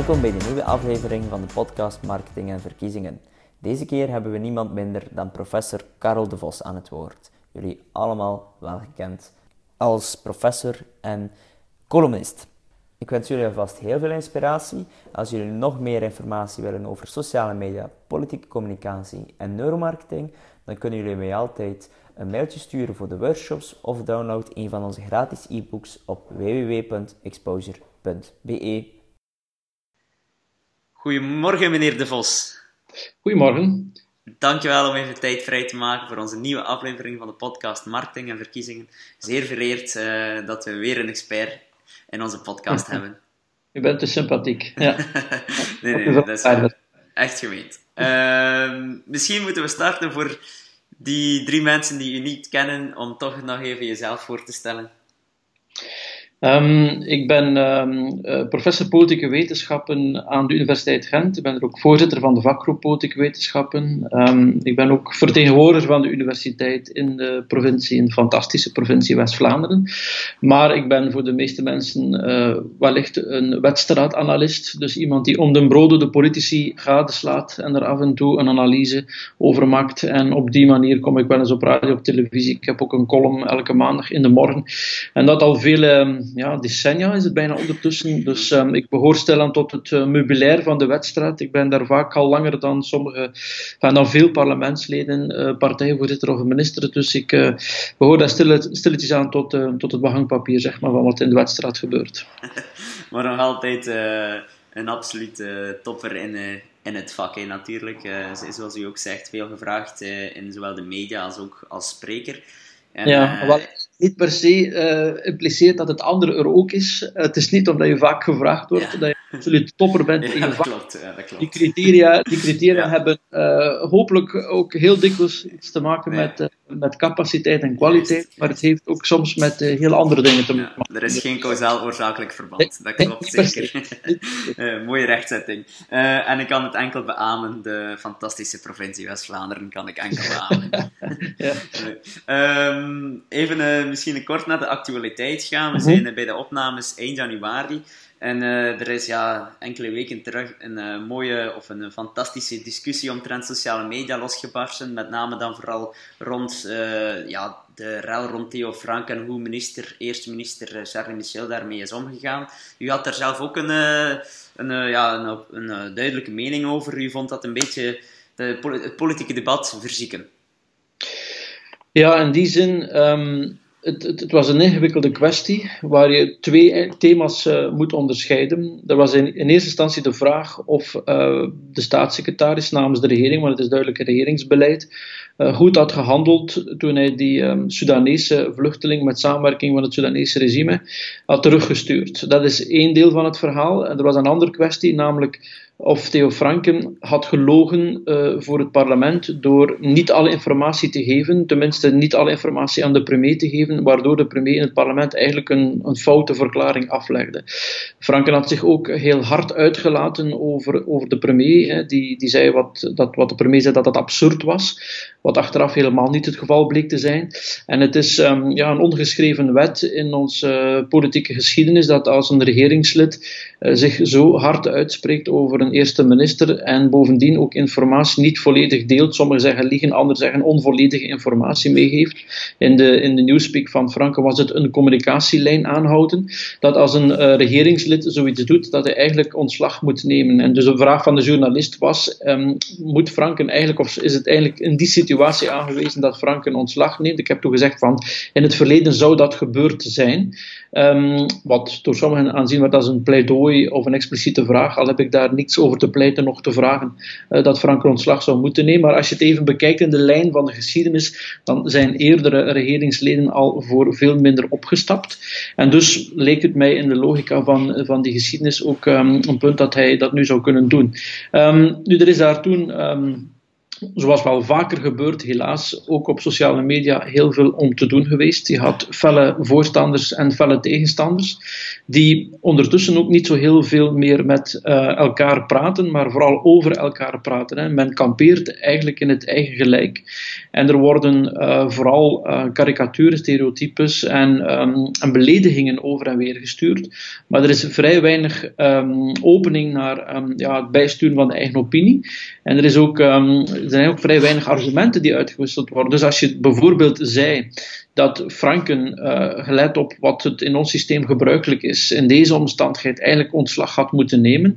Welkom bij de nieuwe aflevering van de podcast Marketing en Verkiezingen. Deze keer hebben we niemand minder dan professor Karel de Vos aan het woord. Jullie allemaal wel gekend als professor en columnist. Ik wens jullie alvast heel veel inspiratie. Als jullie nog meer informatie willen over sociale media, politieke communicatie en neuromarketing, dan kunnen jullie mij altijd een mailtje sturen voor de workshops of download een van onze gratis e-books op www.exposure.be. Goedemorgen, meneer De Vos. Goedemorgen. Dankjewel om even tijd vrij te maken voor onze nieuwe aflevering van de podcast Marketing en Verkiezingen. Zeer vereerd uh, dat we weer een expert in onze podcast hebben. U bent te sympathiek. Ja. nee, nee, dat is echt gemeend. Uh, misschien moeten we starten voor die drie mensen die u niet kennen, om toch nog even jezelf voor te stellen. Um, ik ben um, uh, professor politieke wetenschappen aan de Universiteit Gent. Ik ben er ook voorzitter van de vakgroep politieke wetenschappen. Um, ik ben ook vertegenwoordiger van de universiteit in de provincie, in de fantastische provincie West-Vlaanderen. Maar ik ben voor de meeste mensen uh, wellicht een wedstrijdanalist. Dus iemand die om de broden de politici gadeslaat en er af en toe een analyse over maakt. En op die manier kom ik wel eens op radio, op televisie. Ik heb ook een column elke maandag in de morgen. En dat al vele ja, decennia is het bijna ondertussen. Dus um, ik behoor stilaan tot het uh, meubilair van de wedstrijd. Ik ben daar vaak al langer dan sommige, van dan veel parlementsleden, uh, partijvoorzitter of minister. Dus ik uh, behoor daar stil, stilletjes aan tot, tot het behangpapier zeg maar, van wat in de wedstrijd gebeurt. maar nog altijd een absolute topper in, in het vak, hè, natuurlijk. zoals u ook zegt, veel gevraagd in zowel de media als ook als spreker. En, ja, wat niet per se uh, impliceert dat het andere er ook is. het is niet omdat je vaak gevraagd wordt dat je absoluut topper bent ja, in je vak. Klopt, ja, dat klopt. Die criteria, die criteria hebben uh, hopelijk ook heel dikwijls iets te maken met, met capaciteit en kwaliteit, maar het heeft ook soms met heel andere dingen te maken. er is geen kausaal oorzakelijk verband, dat klopt zeker. mooie rechtzetting. en ik kan het enkel beamen, de fantastische provincie West-Vlaanderen kan ik enkel beamen. um, even misschien kort naar de actualiteit gaan. We mhm. zijn bij de opnames 1 januari. En uh, er is ja, enkele weken terug een uh, mooie of een fantastische discussie omtrent sociale media losgebarsten. Met name dan vooral rond uh, ja, de rel rond Theo Frank en hoe minister, eerste minister Charles Michel daarmee is omgegaan. U had daar zelf ook een, een, ja, een, een, duidelijke mening over. U vond dat een beetje de, het politieke debat verzieken. Ja, in die zin. Um het, het, was een ingewikkelde kwestie waar je twee thema's uh, moet onderscheiden. Er was in, in, eerste instantie de vraag of uh, de staatssecretaris namens de regering, want het is duidelijk regeringsbeleid, goed had gehandeld toen hij die um, Soedanese vluchteling met samenwerking van het Soedanese regime had teruggestuurd. Dat is één deel van het verhaal. En er was een andere kwestie, namelijk of Theo Franken had gelogen uh, voor het parlement door niet alle informatie te geven, tenminste niet alle informatie aan de premier te geven, waardoor de premier in het parlement eigenlijk een, een foute verklaring aflegde. Franken had zich ook heel hard uitgelaten over, over de premier, hè, die, die zei wat, dat, wat de premier zei dat dat absurd was, wat achteraf helemaal niet het geval bleek te zijn. En het is um, ja, een ongeschreven wet in onze uh, politieke geschiedenis dat als een regeringslid zich zo hard uitspreekt over een eerste minister en bovendien ook informatie niet volledig deelt. Sommigen zeggen liegen, anderen zeggen onvolledige informatie meegeeft. In de, in de newspeak van Franke was het een communicatielijn aanhouden. Dat als een uh, regeringslid zoiets doet, dat hij eigenlijk ontslag moet nemen. En dus de vraag van de journalist was: um, moet Franken eigenlijk, of is het eigenlijk in die situatie aangewezen dat Franken ontslag neemt? Ik heb toen gezegd van in het verleden zou dat gebeurd zijn. Um, wat door sommigen aanzien wordt als een pleidooi of een expliciete vraag, al heb ik daar niets over te pleiten nog te vragen uh, dat Frank ontslag zou moeten nemen. Maar als je het even bekijkt in de lijn van de geschiedenis, dan zijn eerdere regeringsleden al voor veel minder opgestapt. En dus leek het mij in de logica van, van die geschiedenis ook um, een punt dat hij dat nu zou kunnen doen. Um, nu, er is daar toen zoals wel vaker gebeurt, helaas ook op sociale media heel veel om te doen geweest. Je had felle voorstanders en felle tegenstanders, die ondertussen ook niet zo heel veel meer met uh, elkaar praten, maar vooral over elkaar praten. Hè. Men kampeert eigenlijk in het eigen gelijk. En er worden uh, vooral uh, karikaturen, stereotypes en, um, en, beledigingen over en weer gestuurd. Maar er is vrij weinig um, opening naar um, ja, het bijsturen van de eigen opinie. En er is ook zijn ook vrij weinig argumenten die uitgewisseld worden. Dus als je bijvoorbeeld zei dat Franken, uh, gelet op wat het in ons systeem gebruikelijk is, in deze omstandigheid eigenlijk ontslag had moeten nemen,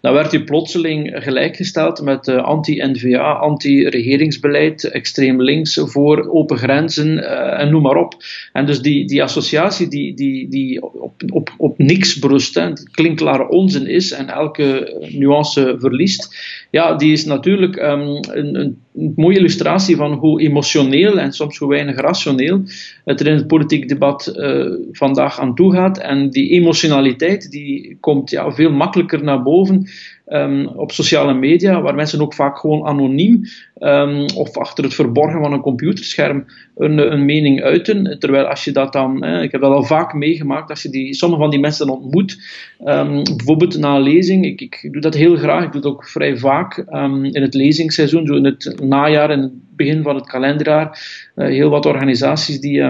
dan werd hij plotseling gelijkgesteld met uh, anti-NVA, anti-regeringsbeleid, extreem links, voor open grenzen uh, en noem maar op. En dus die, die associatie die, die, die op, op, op niks berust, hè, klinkklare onzin is en elke nuance verliest, ja, die is natuurlijk um, een, een, een mooie illustratie van hoe emotioneel en soms hoe weinig rationeel het er in het politiek debat uh, vandaag aan toe gaat. En die emotionaliteit die komt ja, veel makkelijker naar boven um, op sociale media, waar mensen ook vaak gewoon anoniem um, of achter het verborgen van een computerscherm een, een mening uiten. Terwijl als je dat dan, ik heb dat al vaak meegemaakt, als je die, sommige van die mensen ontmoet, um, bijvoorbeeld na lezing, ik, ik, doe dat heel graag, ik doe het ook vrij vaak in het lezingsseizoen, zo in het najaar en het begin van het kalenderjaar, uh, heel wat organisaties die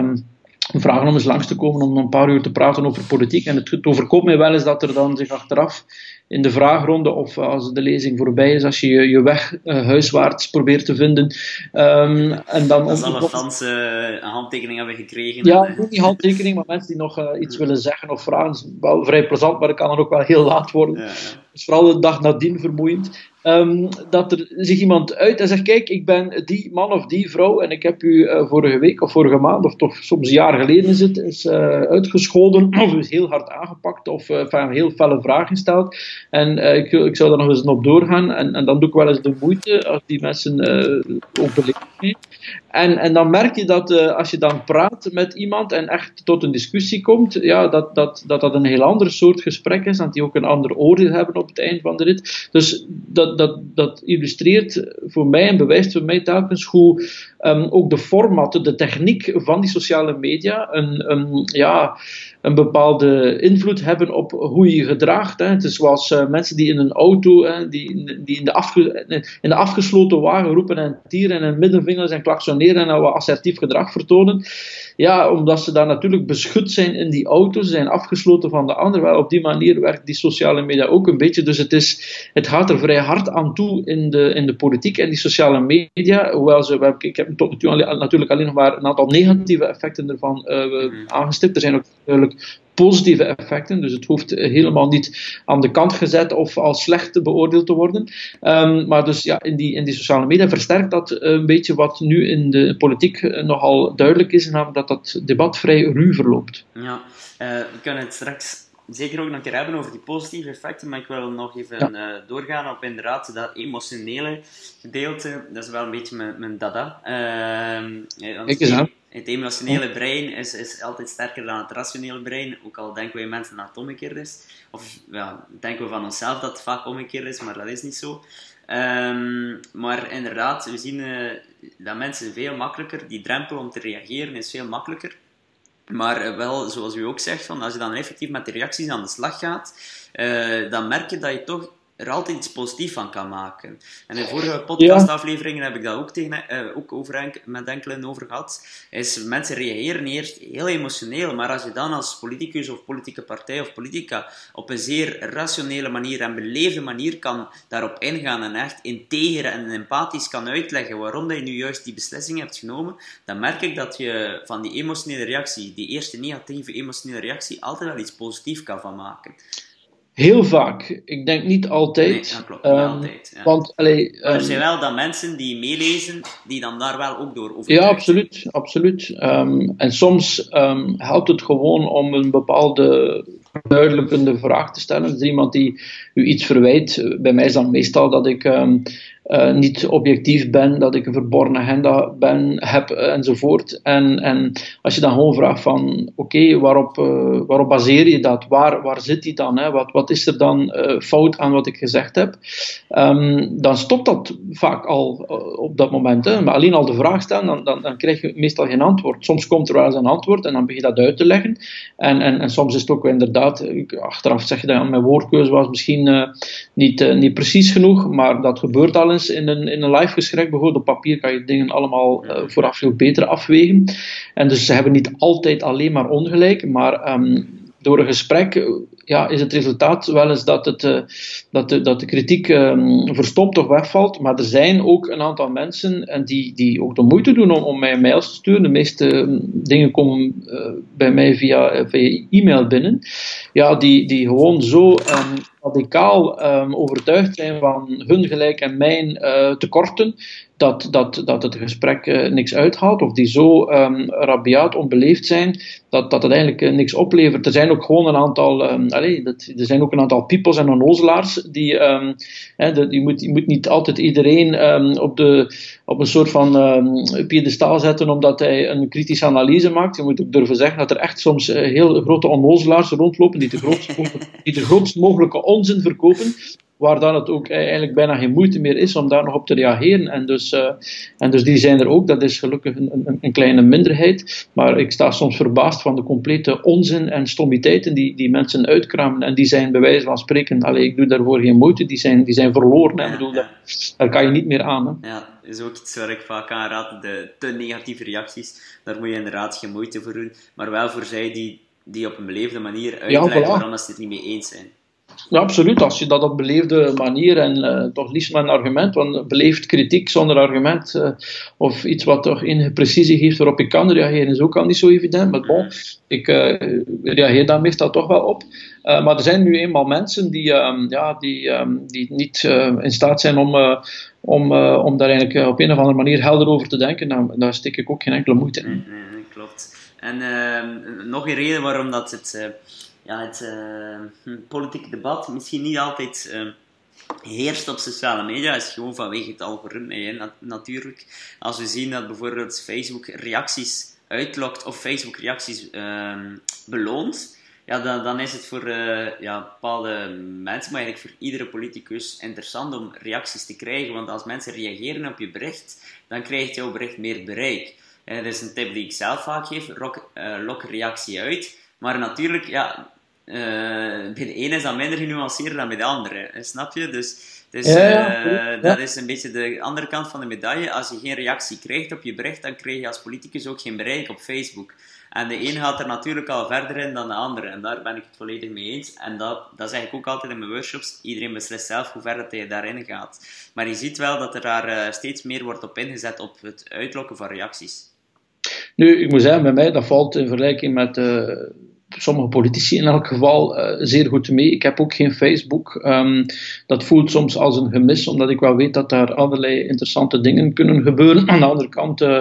vragen om eens langs te komen om een paar uur te praten over politiek. En het, het overkomt mij wel eens dat er dan zich achteraf in de vraagronde of als de lezing voorbij is, als je je, je weg uh, huiswaarts probeert te vinden. Um, en dan als alle fans uh, een handtekening hebben gekregen. Ja, en, niet die handtekening, maar mensen die nog uh, iets willen zeggen of vragen. is wel vrij plezant, maar het kan dan ook wel heel laat worden. Ja, ja. Dus vooral de dag nadien vermoeiend. Um, dat er zich iemand uit en zegt: Kijk, ik ben die man of die vrouw en ik heb u uh, vorige week of vorige maand, of toch soms een jaar geleden is het, uh, uitgescholden of is heel hard aangepakt of uh, heel felle vragen gesteld. En ik, ik, zou daar nog eens op doorgaan en, en, dan doe ik wel eens de moeite als die mensen zijn. En, en dan merk je dat als je dan praat met iemand en echt tot een discussie komt, ja, dat, dat, dat dat een heel ander soort gesprek is, dat die ook een ander oordeel hebben op het eind van de rit. Dus dat dat, dat, illustreert voor mij en bewijst voor mij telkens hoe um, ook de format, de techniek van die sociale media een, ja, een bepaalde invloed hebben op hoe je je gedraagt. Hè. Het is zoals uh, mensen die in een auto, hè, die, die in, de afge, in de afgesloten wagen roepen en tieren en middenvingers en klaksoneren en wat assertief gedrag vertonen. Ja, omdat ze daar natuurlijk beschut zijn in die auto, ze zijn afgesloten van de ander. Wel, op die manier werkt die sociale media ook een beetje. Dus het, is, het gaat er vrij hard aan toe in de, in de politiek en die sociale media. Hoewel ze, ik heb tot nu toe natuurlijk alleen nog maar een aantal negatieve effecten ervan uh, aangestipt. Er zijn ook natuurlijk positieve effecten. Dus het hoeft helemaal niet aan de kant gezet of als slecht beoordeeld te worden. Um, maar dus ja, in die, in die sociale media versterkt dat een beetje wat nu in de politiek nogal duidelijk is, namelijk dat dat debat vrij ruw verloopt. Ja, uh, we kunnen het straks zeker ook nog een keer hebben over die positieve effecten, maar ik wil nog even ja. uh, doorgaan op inderdaad dat emotionele gedeelte. Dat is wel een beetje mijn, mijn dada. Uh, aan. Het emotionele brein is, is altijd sterker dan het rationele brein, ook al denken wij mensen dat het omgekeerd is. Of ja, denken we van onszelf dat het vaak omgekeerd is, maar dat is niet zo. Um, maar inderdaad, we zien uh, dat mensen veel makkelijker, die drempel om te reageren is veel makkelijker. Maar uh, wel, zoals u ook zegt, van, als je dan effectief met de reacties aan de slag gaat, uh, dan merk je dat je toch er altijd iets positiefs van kan maken. En in vorige podcastafleveringen heb ik dat ook, tegen, uh, ook over met enkelen over gehad. Is mensen reageren eerst heel emotioneel, maar als je dan als politicus of politieke partij of politica op een zeer rationele manier en beleefde manier kan daarop ingaan en echt integer en empathisch kan uitleggen waarom dat je nu juist die beslissing hebt genomen, dan merk ik dat je van die emotionele reactie, die eerste negatieve emotionele reactie, altijd wel iets positiefs kan van maken. Heel vaak. Ik denk niet altijd. Nee, dat klopt. Um, altijd. Ja. Want, allee, um, er zijn wel dan mensen die meelezen, die dan daar wel ook door over. Ja, absoluut. absoluut. Um, en soms helpt het gewoon om een bepaalde verduidelijkende vraag te stellen. Dus iemand die u iets verwijt. Bij mij is dan meestal dat ik uh, niet objectief ben, dat ik een verborgen agenda ben, heb enzovoort. En, en als je dan gewoon vraagt van oké, waarop, uh, waarop baseer je dat? Waar, waar zit die dan? Hè? Wat, wat is er dan fout aan wat ik gezegd heb? Um, dan stopt dat vaak al op dat moment. Hè? Maar alleen al de vraag stellen, dan, dan, dan krijg je meestal geen antwoord. Soms komt er wel eens een antwoord en dan begin je dat uit te leggen. En, en, en soms is het ook inderdaad, achteraf zeg je dat mijn woordkeuze was misschien niet, niet precies genoeg, maar dat gebeurt al in een, in een live gesprek. Bijvoorbeeld op papier kan je dingen allemaal uh, vooraf veel beter afwegen. En dus ze hebben niet altijd alleen maar ongelijk, maar um, door een gesprek ja, is het resultaat wel eens dat, het, uh, dat, de, dat de kritiek um, verstopt of wegvalt. Maar er zijn ook een aantal mensen en die, die ook de moeite doen om, om mij mails te sturen. De meeste um, dingen komen bij mij via, via e-mail binnen. Ja, die, die gewoon zo radicaal overtuigd zijn van hun gelijk en mijn uh, tekorten dat, dat, dat het gesprek uh, niks uithaalt, of die zo um, rabiaat onbeleefd zijn, dat, dat het eigenlijk uh, niks oplevert. Er zijn ook gewoon een aantal, um, er zijn ook een aantal piepels en onnozelaars, die, um, hè, je, moet, je moet niet altijd iedereen op, de, op een soort van piedestaal zetten omdat hij een kritische analyse maakt. Je moet ook durven zeggen dat er echt soms uh, heel grote onnozelaars rondlopen die de grootst, die de grootst mogelijke onzin verkopen, waar dan het ook eigenlijk bijna geen moeite meer is om daar nog op te reageren. En dus, uh, en dus die zijn er ook, dat is gelukkig een, een, een, kleine minderheid. Maar ik sta soms verbaasd van de complete onzin en stommiteiten die, die mensen uitkramen. En die zijn bij wijze van spreken, allee, ik doe daarvoor geen moeite, die zijn, die zijn verloren. Hè. bedoel, daar, daar kan je niet meer aan. Hè. Ja, is ook iets waar ik vaak aan raad, de te negatieve reacties. Daar moet je inderdaad geen moeite voor doen. Maar wel voor zij die, die op een beleefde manier uitleggen ja, voilà. waarom ze het niet mee eens zijn. Ja, absoluut. Als je dat op beleefde manier en uh, toch liefst met een argument, want beleefd kritiek zonder argument uh, of iets wat toch enige precisie geeft waarop ik kan reageren, is ook al niet zo evident. Maar bon, ik uh, reageer daar meestal toch wel op. maar er zijn nu eenmaal mensen die, um, ja, die, um, die niet in staat zijn om, om, om daar eigenlijk op een of andere manier helder over te denken. Nou, daar steek ik ook geen enkele moeite in. Mm, klopt. En ehm, nog een reden waarom dat het ja, het uh, politieke debat misschien niet altijd uh, heerst op sociale media, is gewoon vanwege het algoritme natuurlijk. Als we zien dat bijvoorbeeld Facebook reacties uitlokt of Facebook reacties uh, beloont, ja, dan, dan is het voor uh, ja, bepaalde mensen, maar eigenlijk voor iedere politicus interessant om reacties te krijgen. Want als mensen reageren op je bericht, dan krijgt jouw bericht meer bereik. En dat is een tip die ik zelf vaak geef, lok, lok reactie uit. Maar natuurlijk, ja, uh, bij de ene is dat minder genuanceerd dan bij de andere. Snap je? Dus, dus ja, ja, uh, dat is een beetje de andere kant van de medaille. Als je geen reactie krijgt op je bericht, dan krijg je als politicus ook geen bereik op Facebook. En de een gaat er natuurlijk al verder in dan de andere. En daar ben ik het volledig mee eens. En dat, dat zeg ik ook altijd in mijn workshops. Iedereen beslist zelf hoe ver dat hij daarin gaat. Maar je ziet wel dat er daar uh, steeds meer wordt op ingezet op het uitlokken van reacties. Nu, ik moet zeggen, bij mij, dat valt in vergelijking met sommige politici in elk geval uh, zeer goed mee. Ik heb ook geen Facebook. Um, dat voelt soms als een gemis, omdat ik wel weet dat daar allerlei interessante dingen kunnen gebeuren. Aan de andere kant uh,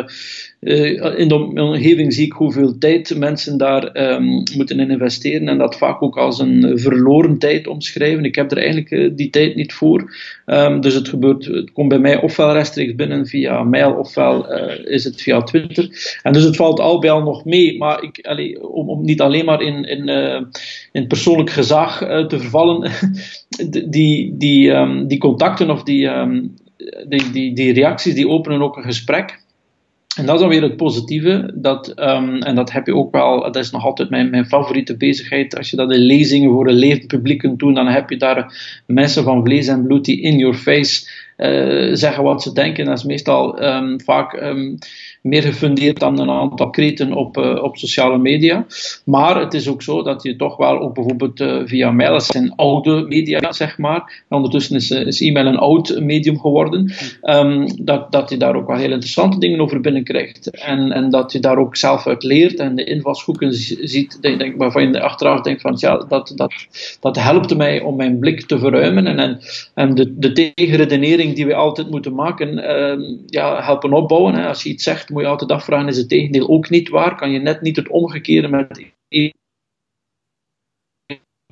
uh, in de omgeving zie ik hoeveel tijd mensen daar um, moeten in investeren en dat vaak ook als een verloren tijd omschrijven. Ik heb er eigenlijk die tijd niet voor. Um, dus het, gebeurt, het komt bij mij ofwel rechtstreeks binnen via mail ofwel is het via Twitter. En dus het valt al bij al nog mee, maar ik, om, om, niet alleen maar in, in, in persoonlijk gezag te vervallen, die, die, um, die contacten of die, die, die, die reacties die openen ook een gesprek. En dat is dan weer het positieve, dat, um, en dat heb je ook wel, dat is nog altijd mijn, mijn favoriete bezigheid. Als je dat in lezingen voor een levend publiek kunt doen, dan heb je daar mensen van vlees en bloed die in your face uh, zeggen wat ze denken. Dat is meestal um, vaak um, meer gefundeerd dan een aantal kreten op, uh, op sociale media. Maar het is ook zo dat je toch wel ook bijvoorbeeld uh, via mail, dat zijn oude media zeg maar, ondertussen is, is e-mail een oud medium geworden, um, dat, dat je daar ook wel heel interessante dingen over binnenkrijgt. En, en dat je daar ook zelf uit leert en de invalshoeken ziet, denk, waarvan je achteraf denkt van ja, dat, dat, dat helpt mij om mijn blik te verruimen en, en, en de, de tegenredenering die we altijd moeten maken, uh, ja, helpen opbouwen. Hè. Als je iets zegt, moet je altijd afvragen, is het tegendeel ook niet waar? Kan je net niet het omgekeerde met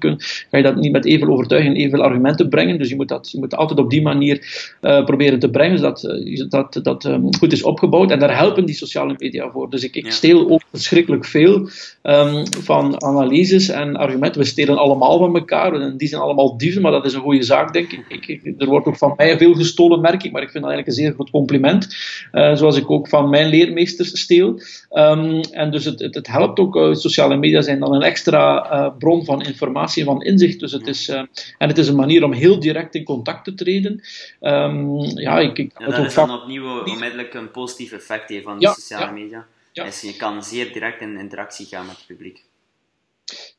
kun, ga je dat niet met evenveel overtuiging en evenveel argumenten brengen. Dus je moet dat je moet altijd op die manier uh, proberen te brengen, zodat uh, dat, dat um, goed is opgebouwd. En daar helpen die sociale media voor. Dus ik, ik steel ook verschrikkelijk veel um, van analyses en argumenten. We stelen allemaal van elkaar. En die zijn allemaal dieven, maar dat is een goede zaak, denk ik. ik, ik er wordt ook van mij veel gestolen, merk ik, maar ik vind dat eigenlijk een zeer groot compliment. Uh, zoals ik ook van mijn leermeesters steel. Um, en dus het, het, het helpt ook. Sociale media zijn dan een extra bron van informatie van inzicht. Dus het is, uh, en het is een manier om heel direct in contact te treden. Um, ja, ik, dat is dan opnieuw onmiddellijk een positief effect van die ja, sociale ja, media. Ja. Dus je kan zeer direct in interactie gaan met het publiek.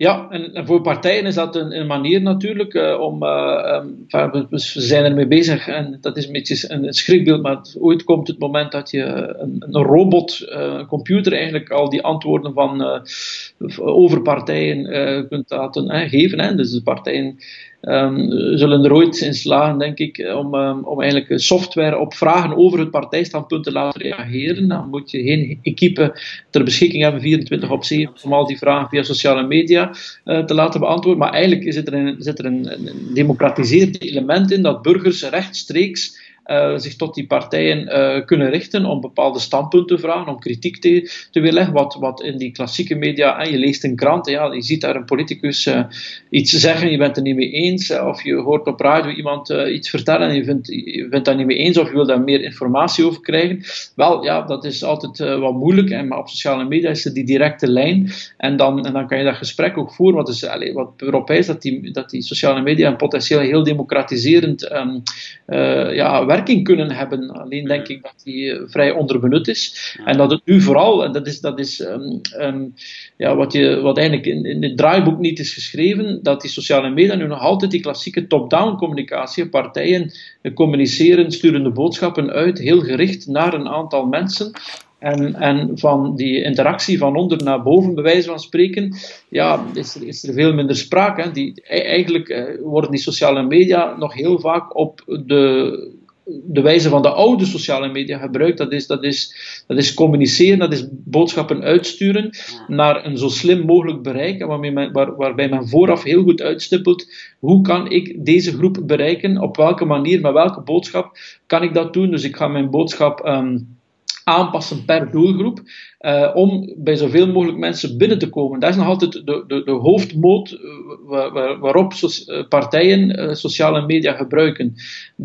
Ja, en, voor partijen is dat een, manier natuurlijk uh, om. Uh, we zijn ermee bezig en dat is een beetje een, schrikbeeld, maar ooit komt het moment dat je een, een robot, uh, een computer eigenlijk al die antwoorden van over partijen kunt laten geven. Hè. Dus de partijen um, zullen er ooit in slagen, denk ik, om, um, om eigenlijk software op vragen over het partijstandpunt te laten reageren. Dan moet je geen equipe ter beschikking hebben, 24 op 7, om al die vragen via sociale media uh, te laten beantwoorden. Maar eigenlijk zit er een, zit er een, een democratiseerd element in dat burgers rechtstreeks uh, zich tot die partijen uh, kunnen richten om bepaalde standpunten te vragen, om kritiek te, te weerleggen. Wat, wat in die klassieke media, en je leest een krant, ja, je ziet daar een politicus uh, iets zeggen, je bent er niet mee eens, of je hoort op radio iemand iets vertellen en je vindt, je vindt daar niet mee eens, of je wil daar meer informatie over krijgen. Wel, ja, dat is altijd wat moeilijk, en, maar op sociale media is er die directe lijn, en dan, en dan kan je dat gesprek ook voeren. Wat, is, allez, wat wijst dat die, dat die sociale media een potentieel heel democratiserend um, ja, werking kunnen hebben. Alleen denk ik dat die eh, vrij onderbenut is. En dat het nu vooral, en dat is, dat is um, um, ja, wat, je, wat eigenlijk in, in het draaiboek niet is geschreven, dat die sociale media nu nog altijd die klassieke top-down communicatie, partijen communiceren, sturen de boodschappen uit, heel gericht naar een aantal mensen. En, en van die interactie van onder naar boven, bij wijze van spreken, ja, is er, is er veel minder sprake. Hè. Die, e-, eigenlijk eh, worden die sociale media nog heel vaak op de de wijze van de oude sociale media gebruikt. Dat is, dat is, dat is communiceren, dat is boodschappen uitsturen naar een zo slim mogelijk bereik, waarmee men, waar, waarbij men vooraf heel goed uitstippelt hoe kan ik deze groep bereiken, op welke manier, met welke boodschap kan ik dat doen. Dus ik ga mijn boodschap um, aanpassen per doelgroep. Uh, om bij zoveel mogelijk mensen binnen te komen. Dat is nog altijd de, de, de hoofdmoot uh, waar, waarop so uh, partijen sociale media gebruiken.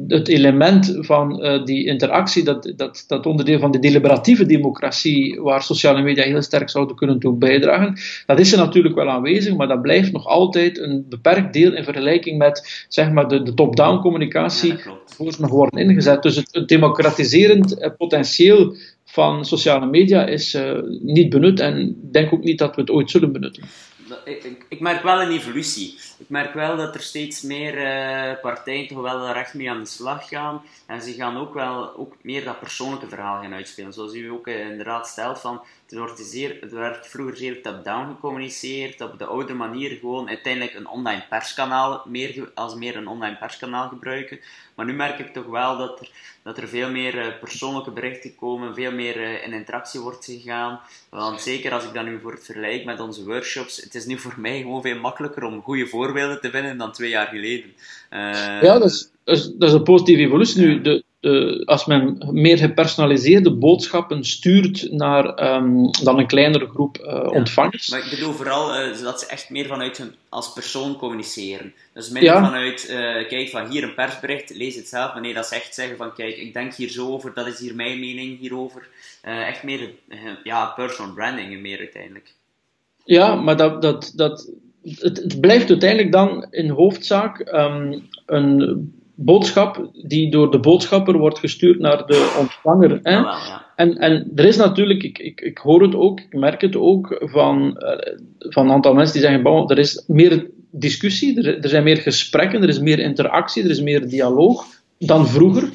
Het element van die interactie, dat, dat, dat onderdeel van de deliberatieve democratie, waar sociale media heel sterk zouden kunnen toe bijdragen, dat is er natuurlijk wel aanwezig, maar dat blijft nog altijd een beperkt deel in vergelijking met zeg maar, de, de top-down communicatie, ja, volgens nog worden ingezet. Dus het, het democratiserend potentieel van sociale media is uh, niet benut en denk ook niet dat we het ooit zullen benutten. Ik, ik, merk wel een evolutie. Ik merk wel dat er steeds meer uh, partijen toch wel recht mee aan de slag gaan. En ze gaan ook wel ook meer dat persoonlijke verhaal gaan uitspelen. Zoals u ook uh, inderdaad stelt, van, er, wordt zeer, er werd vroeger zeer top-down gecommuniceerd, op de oude manier gewoon uiteindelijk een online perskanaal, meer, als meer een online perskanaal gebruiken. Maar nu merk ik toch wel dat er, dat er veel meer uh, persoonlijke berichten komen, veel meer in interactie wordt gegaan. Want zeker als ik dat nu voor het vergelijk met onze workshops, het is nu voor mij gewoon veel makkelijker om goede voorbeelden te vinden dan twee jaar geleden. Uh, ja, dat is, dat is, dat is, een positieve evolutie. Nu, de, de, als men meer gepersonaliseerde boodschappen stuurt naar um, dan een kleinere groep uh, ontvangers. Maar ik bedoel vooral uh, dat ze echt meer vanuit hun als persoon communiceren. Dus minder ja. vanuit, kijk, van hier een persbericht, lees het zelf. Maar nee, dat ze echt zeggen van, kijk, ik denk hier zo over, dat is hier mijn mening hierover. echt meer, ja, personal branding meer uiteindelijk. Ja, maar dat, dat, dat, het, het blijft uiteindelijk dan in hoofdzaak um, een boodschap die door de boodschapper wordt gestuurd naar de ontvanger. Hè? ja. En, en er is natuurlijk, ik, ik, ik hoor het ook, ik merk het ook van, uh, van een aantal mensen die zeggen: bon, er is meer discussie, er, er zijn meer gesprekken, er is meer interactie, er is meer dialoog dan vroeger.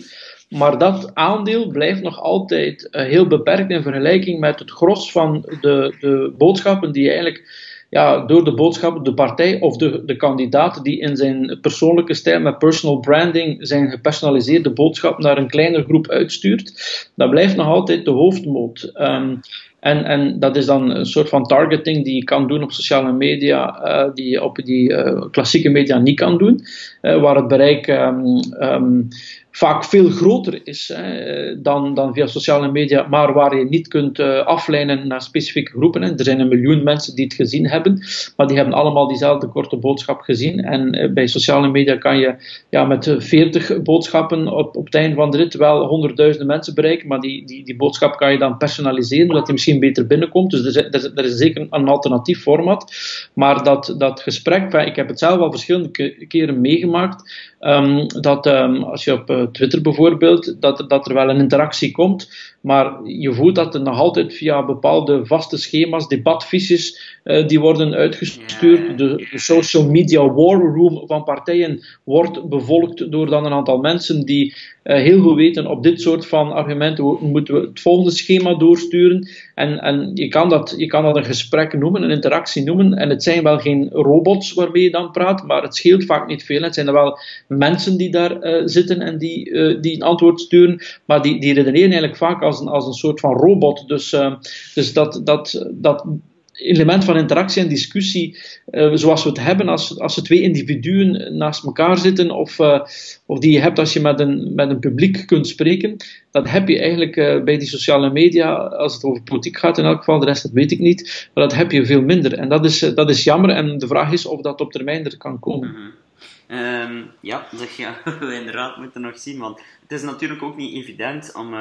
Maar dat aandeel blijft nog altijd uh, heel beperkt in vergelijking met het gros van de, de boodschappen die eigenlijk ja, door de boodschap, de partij of de, de kandidaat die in zijn persoonlijke stijl met personal branding zijn gepersonaliseerde boodschap naar een kleine groep uitstuurt, dat blijft nog altijd de hoofdmoot. Um, En, en dat is dan een soort van targeting die je kan doen op sociale media, uh, die je op die uh, klassieke media niet kan doen, uh, waar het bereik um, um, vaak veel groter is hè, dan, dan via sociale media, maar waar je niet kunt uh, afleiden naar specifieke groepen. Er zijn een miljoen mensen die het gezien hebben, maar die hebben allemaal diezelfde korte boodschap gezien. En uh, bij sociale media kan je ja, met 40 boodschappen op, op het einde van de rit wel honderdduizenden mensen bereiken, maar die, die, die boodschap kan je dan personaliseren, zodat die misschien beter binnenkomt. Dus er is, er is zeker een alternatief format. Maar dat, dat gesprek, ik heb het zelf al verschillende keren meegemaakt, um, dat um, als je op uh, Twitter bijvoorbeeld, dat, dat er wel een interactie komt, maar je voelt dat er nog altijd via bepaalde vaste schema's, debatfiches, uh, die worden uitgestuurd. De, de, social media war room van partijen wordt bevolkt door dan een aantal mensen die uh, heel goed weten, op dit soort van argumenten moeten we het volgende schema doorsturen. En, en je, kan dat, je kan dat een gesprek noemen, een interactie noemen. En het zijn wel geen robots waarmee je dan praat, maar het scheelt vaak niet veel. Het zijn er wel mensen die daar uh, zitten en die, die een antwoord sturen, maar die, die redeneren eigenlijk vaak als een, als een soort van robot. Dus, uh, dus dat, dat, dat element van interactie en discussie, uh, zoals we het hebben als, als er twee individuen naast elkaar zitten, of, uh, of die je hebt als je met een, met een publiek kunt spreken, dat heb je eigenlijk bij die sociale media, als het over politiek gaat in elk geval, de rest dat weet ik niet, maar dat heb je veel minder. En dat is, dat is jammer en de vraag is of dat op termijn er kan komen. Mm -hmm. um, ja, we inderdaad moeten nog zien, want het is natuurlijk ook niet evident om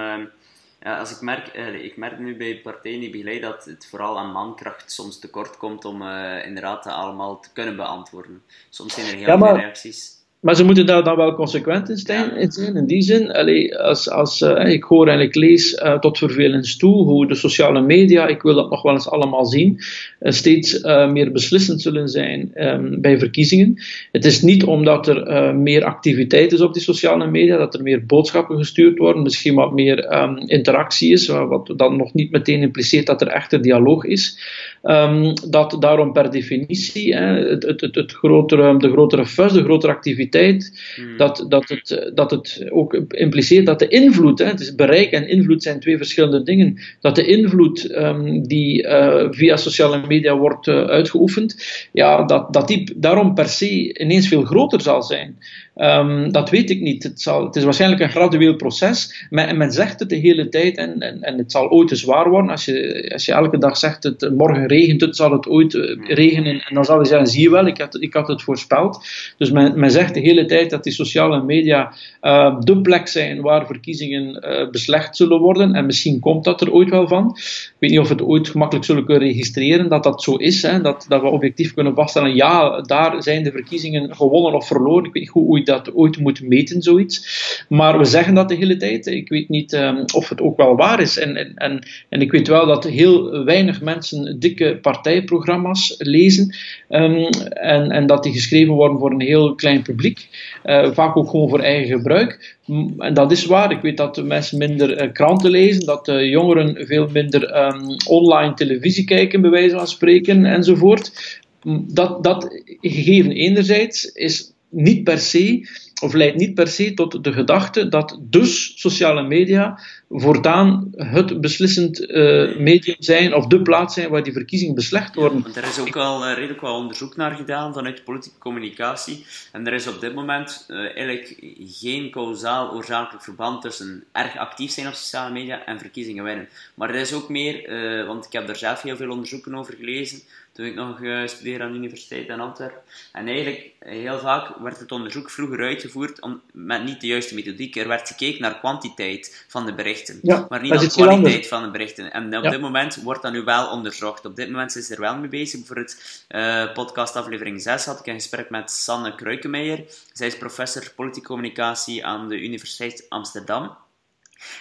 ja, als ik, merk, uh, ik merk nu bij partijen die begeleid dat het vooral aan mankracht soms tekort komt om uh, inderdaad allemaal te kunnen beantwoorden. Soms zijn er heel ja, maar... veel reacties. Maar ze moeten daar dan wel consequent in zijn. In, zijn, in die zin, allee, als, als, uh, ik hoor en ik lees uh, tot vervelens toe hoe de sociale media, ik wil dat nog wel eens allemaal zien, uh, steeds meer beslissend zullen zijn um, bij verkiezingen. Het is niet omdat er meer activiteit is op die sociale media, dat er meer boodschappen gestuurd worden, misschien wat meer um, interactie is, wat dan nog niet meteen impliceert dat er echte dialoog is. Um, dat daarom per definitie het, het, het, het, grotere, de grotere fuss, de grotere activiteit, hmm. dat, dat, het, dat het ook impliceert dat de invloed, hè, het is bereik en invloed zijn twee verschillende dingen, dat de invloed um, die uh, via sociale media wordt uh, uitgeoefend, ja, dat, dat die daarom per se ineens veel groter zal zijn. Um, dat weet ik niet. Het, zal, het, is waarschijnlijk een gradueel proces. Men, men zegt het de hele tijd en, en, en het zal ooit eens waar worden. Als je, als je elke dag zegt, het, morgen regent het, zal het ooit uh, regenen. En dan zal je zeggen, zie je wel, ik had, ik had het voorspeld. Dus men, men zegt de hele tijd dat die sociale media uh, de plek zijn waar verkiezingen uh, beslecht zullen worden. En misschien komt dat er ooit wel van. Ik weet niet of we het ooit gemakkelijk zullen kunnen registreren dat dat zo is. Hè, dat, dat we objectief kunnen vaststellen, ja, daar zijn de verkiezingen gewonnen of verloren. Ik weet niet hoe je dat ooit moet meten, zoiets. Maar we zeggen dat de hele tijd. Ik weet niet um, of het ook wel waar is. En, en, en, en ik weet wel dat heel weinig mensen partijprogramma's lezen. Um, en, en dat die geschreven worden voor een heel klein publiek. Uh, vaak ook gewoon voor eigen gebruik. En dat is waar. Ik weet dat de mensen minder uh, kranten lezen, dat de jongeren veel minder um, online televisie kijken, bij wijze van spreken, enzovoort. Dat, dat gegeven enerzijds is niet per se, of leidt niet per se tot de gedachte dat dus sociale media voortaan het beslissend uh, medium zijn of de plaats zijn waar die verkiezingen beslecht worden. Want er is ook al uh, redelijk wel onderzoek naar gedaan vanuit politieke communicatie. En er is op dit moment uh, eigenlijk geen kausaal oorzakelijk verband tussen erg actief zijn op sociale media en verkiezingen winnen. Maar er is ook meer, want ik heb daar zelf heel veel onderzoeken over gelezen toen ik nog uh, studeerde aan de Universiteit in Antwerpen. En eigenlijk, heel vaak werd het onderzoek vroeger uitgevoerd om, met niet de juiste methodiek. Er werd gekeken naar kwantiteit van de berichten, ja, maar niet naar kwaliteit van de berichten. En op ja. dit moment wordt dat nu wel onderzocht. Op dit moment is er wel mee bezig. Voor het uh, podcast aflevering 6 had ik een gesprek met Sanne Kruikemeijer. Zij is professor politieke communicatie aan de Universiteit Amsterdam.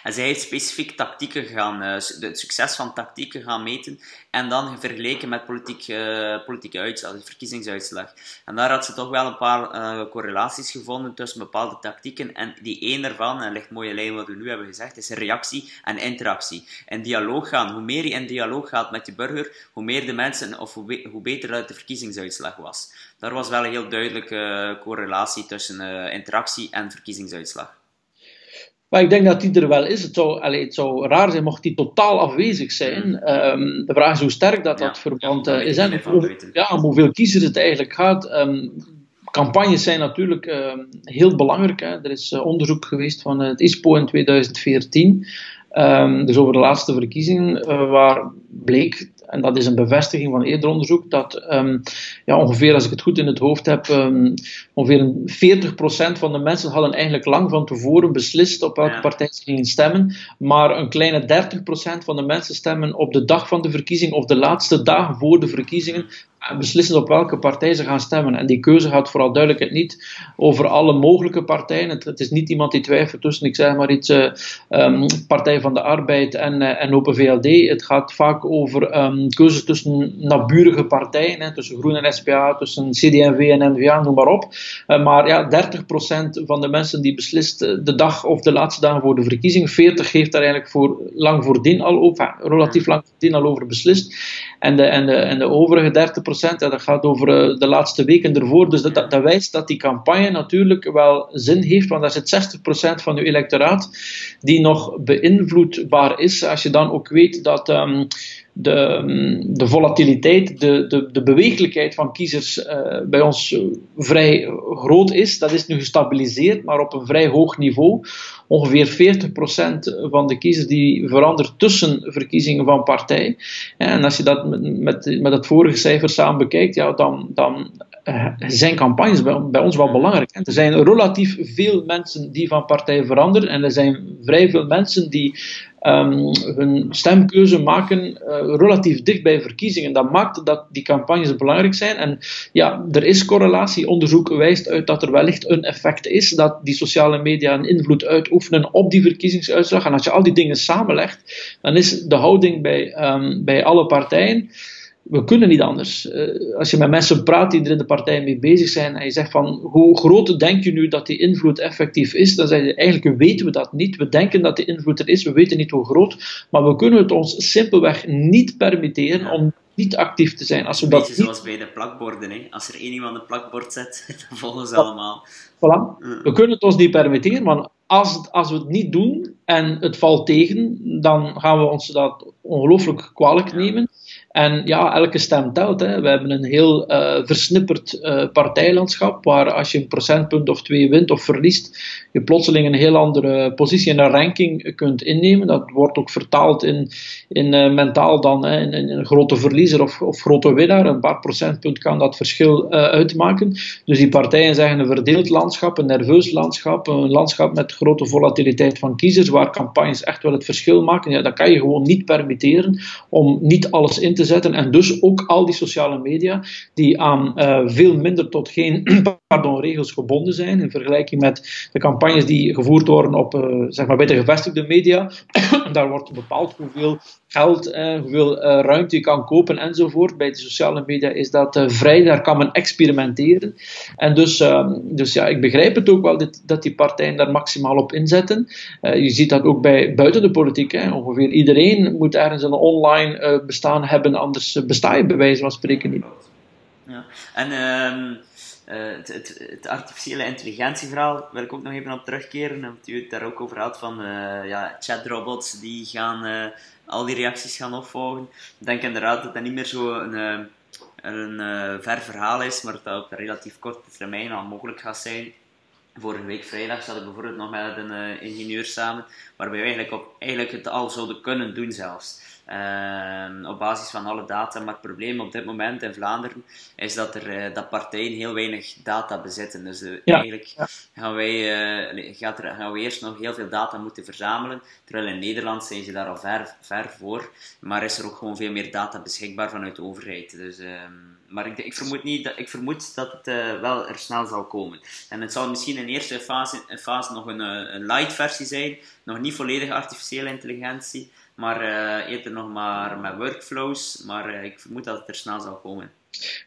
En zij heeft specifiek tactieken gaan, uh, het succes van tactieken gaan meten en dan vergeleken met politiek, uh, politieke uitslag, de verkiezingsuitslag. En daar had ze toch wel een paar uh, correlaties gevonden tussen bepaalde tactieken. En die één daarvan, en ligt mooie lijn wat we nu hebben gezegd, is reactie en interactie. In dialoog gaan. Hoe meer je in dialoog gaat met je burger, hoe meer de mensen, of hoe, be hoe beter de verkiezingsuitslag was. Daar was wel een heel duidelijke correlatie tussen interactie en verkiezingsuitslag. Maar ik denk dat die er wel is. Het zou, het zou raar zijn mocht die totaal afwezig zijn. Um, de vraag is hoe sterk dat dat verband uh, is en ja, om hoeveel kiezers het eigenlijk gaat. Um, campagnes zijn natuurlijk uh, heel belangrijk. Hè. Er is uh, onderzoek geweest van het ISPO in 2014. Um, dus over de laatste verkiezingen, uh, waar bleek en dat is een bevestiging van eerder onderzoek, dat um, ja, ongeveer, als ik het goed in het hoofd heb, um, ongeveer 40% van de mensen hadden eigenlijk lang van tevoren beslist op welke partij ze gingen stemmen, maar een kleine 30% van de mensen stemmen op de dag van de verkiezing of de laatste dagen voor de verkiezingen beslissen op welke partij ze gaan stemmen. En die keuze gaat vooral duidelijkheid niet over alle mogelijke partijen. Het, het, is niet iemand die twijfelt tussen, ik zeg maar iets, uh, um, Partij van de Arbeid en, uh, en Open VLD. Het gaat vaak over um, keuzes tussen naburige partijen, hè, tussen Groen en SPA, tussen CD&V en NVA, noem maar op. Uh, maar ja, 30% van de mensen die beslist de dag of de laatste dagen voor de verkiezing, 40% heeft daar eigenlijk voor, lang voordien al over, relatief lang voordien al over beslist. En de, en de, en de overige 30% ja, dat gaat over eh, de laatste weken ervoor. Dus dat, dat, wijst dat die campagne natuurlijk wel zin heeft, want daar zit 60% van uw electoraat die nog beïnvloedbaar is. Als je dan ook weet dat. Um, de, de volatiliteit, de, de, de bewegelijkheid van kiezers uh, bij ons vrij groot is. Dat is nu gestabiliseerd, maar op een vrij hoog niveau. Ongeveer 40% van de kiezers die verandert tussen verkiezingen van partij. En als je dat met, met, het vorige cijfer samen bekijkt, ja, dan, dan uh, zijn campagnes bij, ons wel belangrijk. Er zijn relatief veel mensen die van partij veranderen en er zijn vrij veel mensen die um, hun stemkeuze maken uh, relatief dicht bij verkiezingen. Dat maakt dat die campagnes belangrijk zijn. En ja, er is correlatie. Onderzoek wijst uit dat er wellicht een effect is dat die sociale media een invloed uitoefenen op die verkiezingsuitslag. En als je al die dingen samenlegt, dan is de houding bij, um, bij alle partijen we kunnen niet anders. Uh, als je met mensen praat die er in de partij mee bezig zijn en je zegt van hoe groot denk je nu dat die invloed effectief is, dan zeg je eigenlijk weten we dat niet. We denken dat die invloed er is, we weten niet hoe groot, maar we kunnen het ons simpelweg niet permitteren om niet actief te zijn. Als we dat zoals bij de plakborden. Hè? Als er één iemand een plakbord zet, dan volgen ze allemaal. Voilà. We kunnen het ons niet permitteren, want als, als we het niet doen en het valt tegen, dan gaan we ons dat ongelooflijk kwalijk nemen. En ja, elke stem telt. Hè. We hebben een heel uh, versnipperd uh, partijlandschap, waar als je een procentpunt of twee wint of verliest, je plotseling een heel andere positie in een ranking kunt innemen. Dat wordt ook vertaald in, in uh, mentaal dan hè, in, in, een grote verliezer of, of grote winnaar. Een paar procentpunt kan dat verschil uitmaken. Dus die partijen zeggen een verdeeld landschap, een nerveus landschap, een landschap met grote volatiliteit van kiezers, waar campagnes echt wel het verschil maken. Ja, dat kan je gewoon niet permitteren om niet alles in te te zetten. En dus ook al die sociale media, die aan uh, veel minder tot geen pardon, regels gebonden zijn, in vergelijking met de campagnes die gevoerd worden op, uh, zeg maar bij de gevestigde media. Daar wordt bepaald hoeveel geld, uh, hoeveel ruimte je kan kopen enzovoort. Bij de sociale media is dat vrij, daar kan men experimenteren. En dus, ehm, dus ja, ik begrijp het ook wel dit, dat die partijen daar maximaal op inzetten. je ziet dat ook bij buiten de politiek. Hè. Ongeveer iedereen moet ergens een online bestaan hebben anders eh, besta je bij wijze van spreken niet. Ja. En uh, het, het, het, artificiële intelligentieverhaal wil ik ook nog even op terugkeren, omdat u het daar ook over had van uh, ja, chatrobots die gaan al die reacties gaan opvolgen. Ik denk inderdaad dat dat niet meer zo een, een ver verhaal is, maar dat dat op relatief korte termijn al mogelijk gaat zijn. Vorige week vrijdag zat ik bijvoorbeeld nog met een ingenieur samen, waarbij we eigenlijk, op, eigenlijk het al zouden kunnen doen zelfs. Ehm, op basis van alle data. Maar het probleem op dit moment in Vlaanderen is dat, er, uh, dat partijen heel weinig data bezitten. Dus uh, eigenlijk gaan, wij, uh, gaat er, gaan we eerst nog heel veel data moeten verzamelen. Terwijl in Nederland zijn ze daar al ver, ver voor. Maar is er ook gewoon veel meer data beschikbaar vanuit de overheid. Dus, ehm, maar ik, ik, vermoed niet dat, ik vermoed dat het wel er snel zal komen. En het zal misschien in eerste fase, fase nog een, een light versie zijn. Nog niet volledig artificiële intelligentie maar uh, eerder nog maar met workflows. Maar ik vermoed dat het er snel zal komen.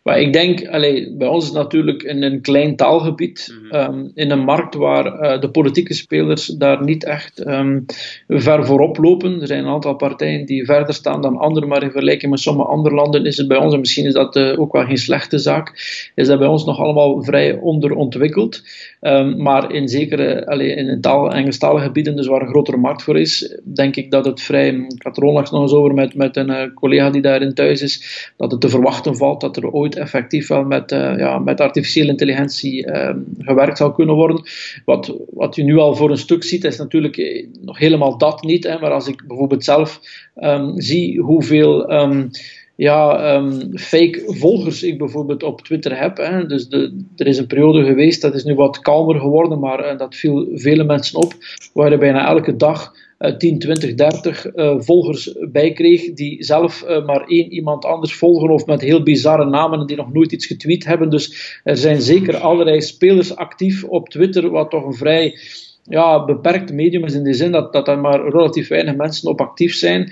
Maar ik denk, allee, bij ons is natuurlijk in een klein taalgebied, Mhm. ehm, in een markt waar eh, de politieke spelers daar niet echt ehm, ver voorop lopen. Er zijn een aantal partijen die verder staan dan anderen, maar in vergelijking met sommige andere landen is het bij ons, en misschien is dat eh, ook wel geen slechte zaak, is dat bij ons nog allemaal vrij onderontwikkeld. Ehm, maar in zekere, allee, in taal, Engelstalige gebieden, dus waar een grotere markt voor is, denk ik dat het vrij, ik had er onlangs nog eens over met, met een eh, collega die daarin thuis is, dat het te verwachten valt dat er ooit effectief wel met, eh, ja, met artificiële intelligentie ehm, gewerkt zal kunnen worden. Wat, wat je nu al voor een stuk ziet, is natuurlijk eh, nog helemaal dat niet. Hè, maar als ik bijvoorbeeld zelf ehm, zie hoeveel ehm, ja, fake volgers ik bijvoorbeeld op Twitter heb. Hè. Dus de, er is een periode geweest, dat is nu wat kalmer geworden, maar eh, dat viel vele mensen op, waar je bijna elke dag 10, 20, 30 eh, volgers bij kreeg, die zelf eh, maar één iemand anders volgen of met heel bizarre namen en die nog nooit iets getweet hebben. Dus er zijn zeker allerlei spelers actief op Twitter, wat toch een vrij ja, beperkt medium is in de zin dat, dat er maar relatief weinig mensen op actief zijn.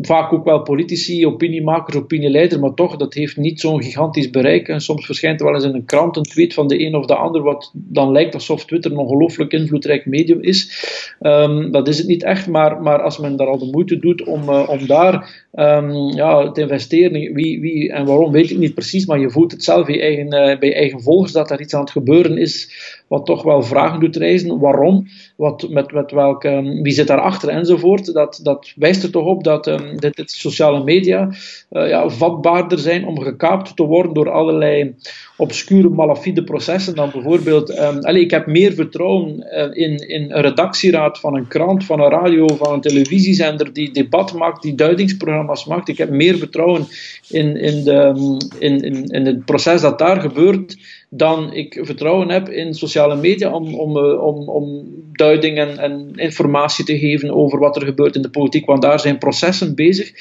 Vaak ook wel politici, opiniemakers, opinieleiders, maar toch, dat heeft niet zo'n gigantisch bereik. En soms verschijnt er wel eens in een krant een tweet van de een of de ander, wat dan lijkt alsof Twitter een ongelooflijk invloedrijk medium is. Um, dat is het niet echt, maar, maar als men daar al de moeite doet om, uh, om daar um, ja, te investeren, wie, wie en waarom weet ik niet precies, maar je voelt het zelf bij eigen, uh, bij eigen volgers dat er iets aan het gebeuren is wat toch wel vragen doet reizen. Waarom? Wat, met, met welke, um, wie zit daarachter enzovoort. Dat, dat wijst er toch op dat um, dit, dit sociale media uh, ja, vatbaarder zijn om gekaapt te worden door allerlei obscure malafide processen dan bijvoorbeeld. Um, allez, ik heb meer vertrouwen uh, in, in een redactieraad van een krant, van een radio, van een televisiezender die debat maakt, die duidingsprogramma's maakt. Ik heb meer vertrouwen in, in, de, in, in, in het proces dat daar gebeurt dan ik vertrouwen heb in sociale media om, om, om, om duiding en, informatie te geven over wat er gebeurt in de politiek. Want daar zijn processen bezig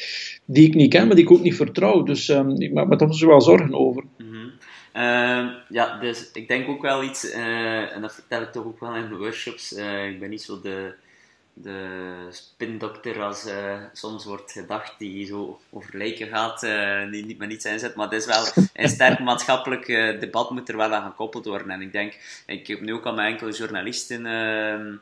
die ik niet ken, maar die ik ook niet vertrouw. Dus um, ik maak me daar wel zorgen over. Uh, ja, dus ik denk ook wel iets, uh, en dat vertel ik toch ook wel in de workshops. Uh, ik ben niet zo de, de spindokter als uh, soms wordt gedacht, die zo over lijken gaat, uh, die niet met niets inzet. Maar het is wel een sterk maatschappelijk uh, debat moet er wel aan gekoppeld worden. En ik denk, ik heb nu ook al met enkele journalisten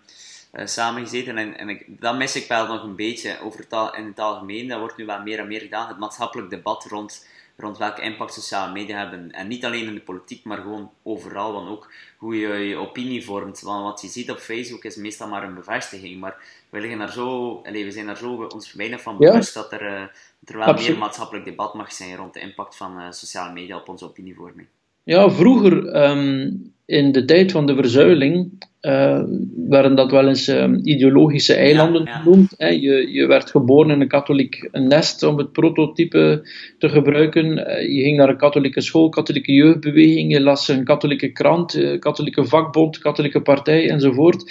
samengezeten en, en ik, dat mis ik wel nog een beetje over het al, in het algemeen. Dat wordt nu wel meer en meer gedaan. Het maatschappelijk debat rond rond welke impact sociale media hebben. En niet alleen in de politiek, maar gewoon overal. Want ook hoe je je opinie vormt. Want wat je ziet op Facebook is meestal maar een bevestiging. Maar we, liggen daar zo, allez, we zijn daar zo ons weinig van bewust ja. dat er, uh, dat er wel Absoluut. meer maatschappelijk debat mag zijn rond de impact van uh, sociale media op onze opinievorming. Ja, vroeger, um, in de tijd van de verzuiling, uh, werden dat wel eens um, ideologische eilanden ja, ja. genoemd. Hè. Je, je, werd geboren in een katholiek nest, om het prototype te gebruiken. Uh, je ging naar een katholieke school, katholieke jeugdbeweging, je las een katholieke krant, uh, katholieke vakbond, katholieke partij enzovoort.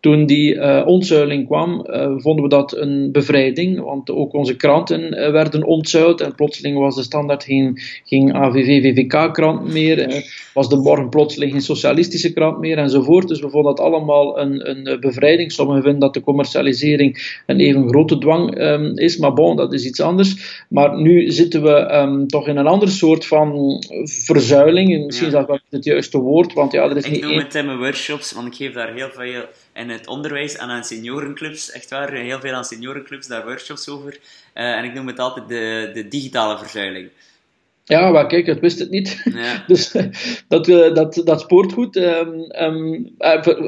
Toen die ontzuiling kwam, vonden we dat een bevrijding, want ook onze kranten werden ontzuild en plotseling was de standaard geen, geen AVV-VVK-krant meer, was de morgen plotseling geen socialistische krant meer enzovoort. Dus we vonden dat allemaal een, een bevrijding. Sommigen vinden dat de commercialisering een even grote dwang um, is, maar bon, dat is iets anders. Maar nu zitten we um, toch in een ander soort van verzuiling. Misschien ja. is dat wel het juiste woord, want ja, er is ik niet noem het in mijn workshops, want ik geef daar heel veel in het onderwijs en aan seniorenclubs, echt waar, heel veel aan seniorenclubs, daar workshops over. Uh, en ik noem het altijd de, de digitale verzuiling. Ja, maar kijk, ik wist het niet. Ja. dus dat, uh, dat, dat spoort goed. Um,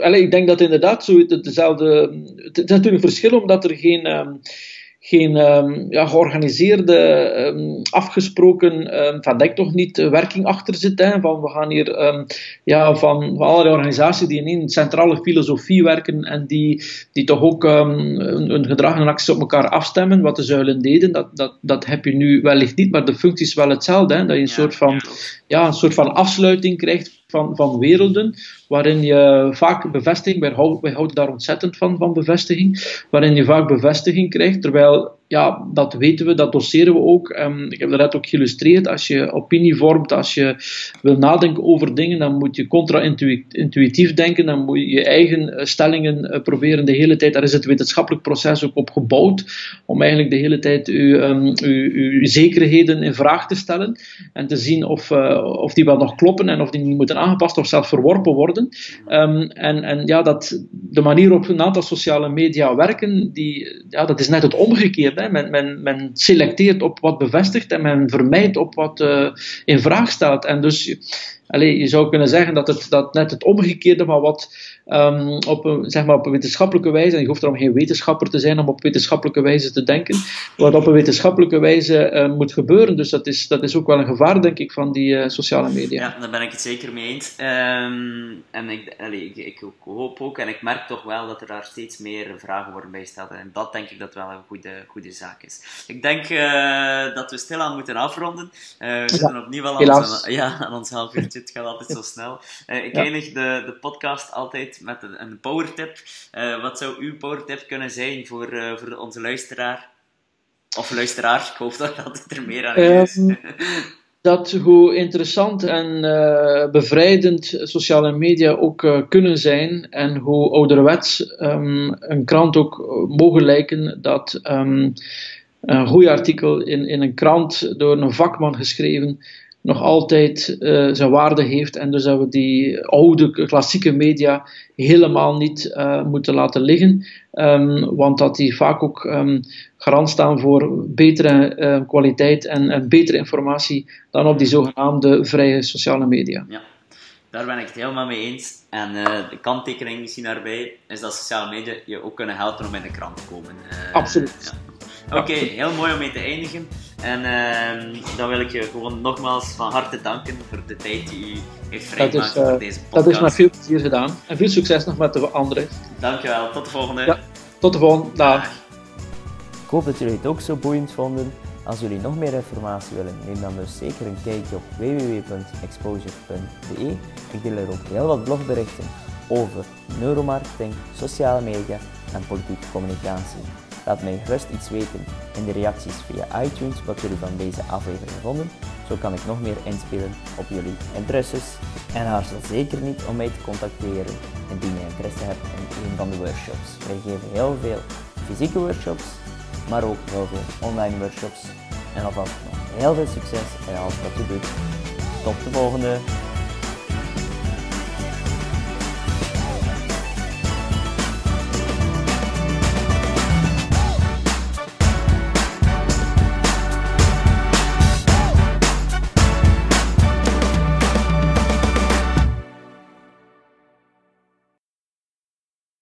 allee, ik denk dat inderdaad zo dezelfde. Het is natuurlijk een verschil omdat er geen. Um, geen um, ja, georganiseerde, um, afgesproken, um, van denk toch niet, werking achter zit. Hè, van we gaan hier ja, van, van allerlei organisaties die in een centrale filosofie werken en die, die toch ook hun, gedrag en acties op elkaar afstemmen, wat de zuilen deden. Dat, dat, dat heb je nu wellicht niet, maar de functie is wel hetzelfde. Hè, dat je een, ja, soort van, ja, een soort van afsluiting krijgt van, van werelden, waarin je vaak bevestiging, wij houden, wij houden daar ontzettend van, van bevestiging, waarin je vaak bevestiging krijgt, terwijl ja, dat weten we, dat doseren we ook. Ehm, ik heb dat ook geïllustreerd. Als je opinie vormt, als je wil nadenken over dingen, dan moet je contra-intuïtief denken. Dan moet je je eigen eh, stellingen uh, proberen de hele tijd. Daar is het wetenschappelijk proces ook op gebouwd. Om eigenlijk de hele tijd uw, um, uw, zekerheden in vraag te stellen. En te zien of, uh, of die wel nog kloppen en of die niet moeten aangepast of zelfs verworpen worden. Um, en, en ja, dat, de manier waarop een aantal sociale media werken, die, ja, dat is net het omgekeerde. Men, men, men selecteert op wat bevestigt en men vermijdt op wat uh, in vraag stelt. En dus Allee, je zou kunnen zeggen dat het dat net het omgekeerde van wat um, op, een, zeg maar op een wetenschappelijke wijze, en je hoeft daarom geen wetenschapper te zijn om op wetenschappelijke wijze te denken, wat op een wetenschappelijke wijze uh, moet gebeuren. Dus dat is, dat is ook wel een gevaar, denk ik, van die uh, sociale media. Ja, daar ben ik het zeker mee eens. Um, en ik, allee, ik, ik, hoop ook, en ik merk toch wel dat er daar steeds meer vragen worden bijgesteld. En dat denk ik dat wel een goede, goede zaak is. Ik denk uh, dat we stilaan moeten afronden. we zitten ja, opnieuw al aan ons, ja, aan ons half uurtje het gaat altijd zo snel. Uh, ik ja. eindig de, de podcast altijd met een, een powertip. Uh, wat zou uw powertip kunnen zijn voor, uh, voor onze luisteraar? Of luisteraar, ik hoop dat altijd er meer aan is. Um, dat hoe interessant en bevrijdend sociale media ook kunnen zijn en hoe ouderwets um, een krant ook mogen lijken dat um, een goed artikel in, in een krant door een vakman geschreven nog altijd uh, zijn waarde heeft. En dus dat we die oude klassieke media helemaal niet uh, moeten laten liggen. Um, want dat die vaak ook um, garant staan voor betere uh, kwaliteit en, en, betere informatie dan op die zogenaamde vrije sociale media. Ja, daar ben ik het helemaal mee eens. En de kanttekening misschien daarbij is dat sociale media je ook kunnen helpen om in de krant te komen. Absoluut. Ja. Oké, okay, heel mooi om mee te eindigen. En uh, dan wil ik je gewoon nogmaals van harte danken voor de tijd die u heeft vrijgemaakt uh, voor deze podcast. Dat is met veel plezier gedaan. En veel succes nog met de anderen. Dankjewel, tot de volgende. Ja, tot de volgende. Dag. Ik hoop dat jullie het ook zo boeiend vonden. Als jullie nog meer informatie willen, neem dan dus zeker een kijkje op www.exposure.be. Ik deel er ook heel wat blogberichten over neuromarketing, sociale media en politieke communicatie. Laat mij gerust iets weten in de reacties via iTunes wat jullie van deze aflevering vonden. Zo kan ik nog meer inspelen op jullie interesses. En aarzel zeker niet om mij te contacteren indien je interesse hebt in een van de workshops. Wij geven heel veel fysieke workshops, maar ook heel veel online workshops. En alvast nog heel veel succes in alles wat je doet. Tot de volgende!